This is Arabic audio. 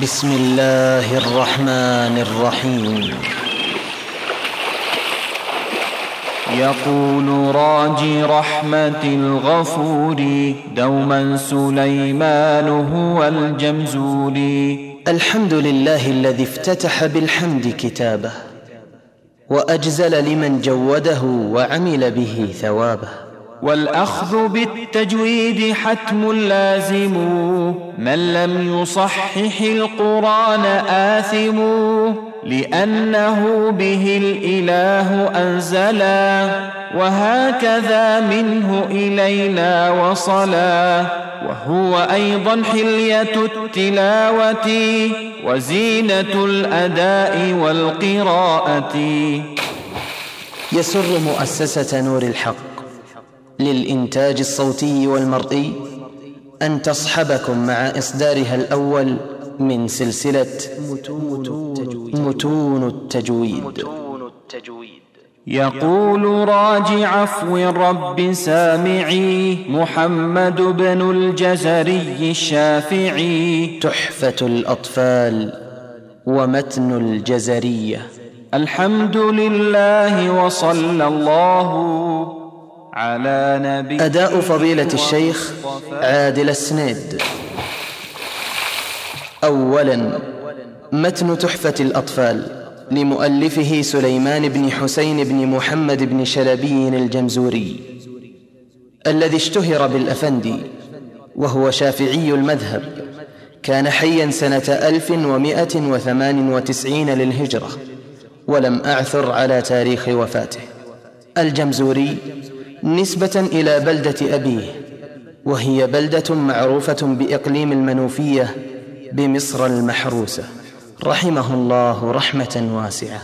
بسم الله الرحمن الرحيم. يقول راجي رحمة الغفور دوما سليمان هو الجمزوري الحمد لله الذي افتتح بالحمد كتابه وأجزل لمن جوده وعمل به ثوابه. والأخذ بالتجويد حتم لازم. من لم يصحح القرآن آثم. لأنه به الإله أنزلا. وهكذا منه إلينا وصلا. وهو أيضا حلية التلاوة. وزينة الأداء والقراءة. يسر مؤسسة نور الحق. للإنتاج الصوتي والمرئي أن تصحبكم مع إصدارها الأول من سلسلة متون التجويد. يقول راجع عفو رب سامعي محمد بن الجزري الشافعي. تحفة الأطفال ومتن الجزرية. الحمد لله وصلى الله على نبي أداء فضيلة الشيخ عادل السنيد أولا متن تحفة الأطفال لمؤلفه سليمان بن حسين بن محمد بن شلبي الجمزوري الذي اشتهر بالأفندي وهو شافعي المذهب كان حيا سنة ألف ومائة وثمان وتسعين للهجرة ولم أعثر على تاريخ وفاته. الجمزوري نسبة إلى بلدة أبيه وهي بلدة معروفة بإقليم المنوفية بمصر المحروسة. رحمه الله رحمة واسعة.